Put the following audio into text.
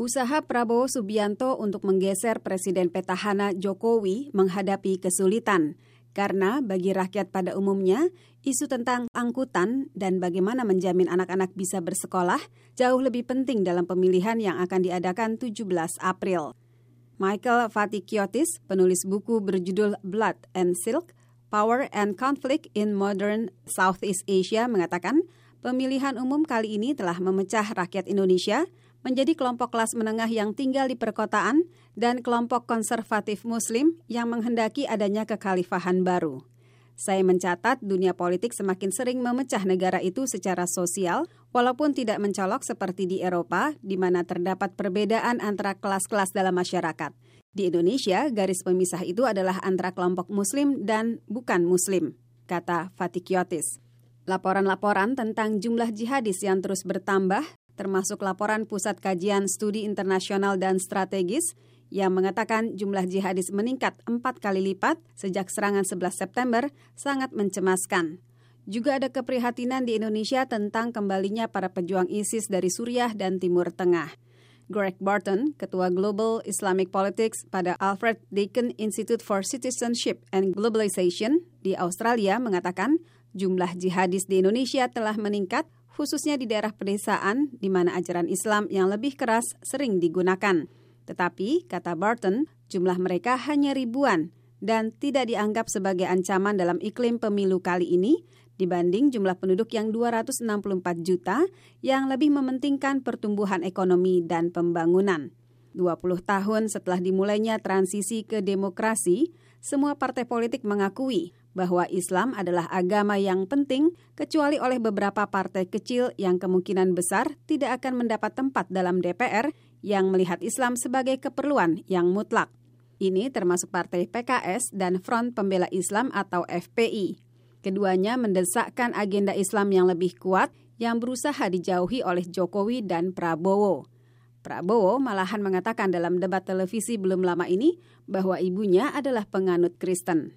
Usaha Prabowo Subianto untuk menggeser Presiden petahana Jokowi menghadapi kesulitan karena bagi rakyat pada umumnya, isu tentang angkutan dan bagaimana menjamin anak-anak bisa bersekolah jauh lebih penting dalam pemilihan yang akan diadakan 17 April. Michael Fatikiotis, penulis buku berjudul Blood and Silk, Power and Conflict in Modern Southeast Asia mengatakan, pemilihan umum kali ini telah memecah rakyat Indonesia menjadi kelompok kelas menengah yang tinggal di perkotaan dan kelompok konservatif muslim yang menghendaki adanya kekhalifahan baru. Saya mencatat dunia politik semakin sering memecah negara itu secara sosial, walaupun tidak mencolok seperti di Eropa, di mana terdapat perbedaan antara kelas-kelas dalam masyarakat. Di Indonesia, garis pemisah itu adalah antara kelompok muslim dan bukan muslim, kata Fatikiotis. Laporan-laporan tentang jumlah jihadis yang terus bertambah termasuk laporan Pusat Kajian Studi Internasional dan Strategis yang mengatakan jumlah jihadis meningkat empat kali lipat sejak serangan 11 September sangat mencemaskan. Juga ada keprihatinan di Indonesia tentang kembalinya para pejuang ISIS dari Suriah dan Timur Tengah. Greg Barton, Ketua Global Islamic Politics pada Alfred Deakin Institute for Citizenship and Globalization di Australia mengatakan jumlah jihadis di Indonesia telah meningkat khususnya di daerah pedesaan di mana ajaran Islam yang lebih keras sering digunakan. Tetapi, kata Barton, jumlah mereka hanya ribuan dan tidak dianggap sebagai ancaman dalam iklim pemilu kali ini dibanding jumlah penduduk yang 264 juta yang lebih mementingkan pertumbuhan ekonomi dan pembangunan. 20 tahun setelah dimulainya transisi ke demokrasi, semua partai politik mengakui bahwa Islam adalah agama yang penting, kecuali oleh beberapa partai kecil yang kemungkinan besar tidak akan mendapat tempat dalam DPR yang melihat Islam sebagai keperluan yang mutlak. Ini termasuk partai PKS dan Front Pembela Islam atau FPI. Keduanya mendesakkan agenda Islam yang lebih kuat yang berusaha dijauhi oleh Jokowi dan Prabowo. Prabowo malahan mengatakan dalam debat televisi belum lama ini bahwa ibunya adalah penganut Kristen.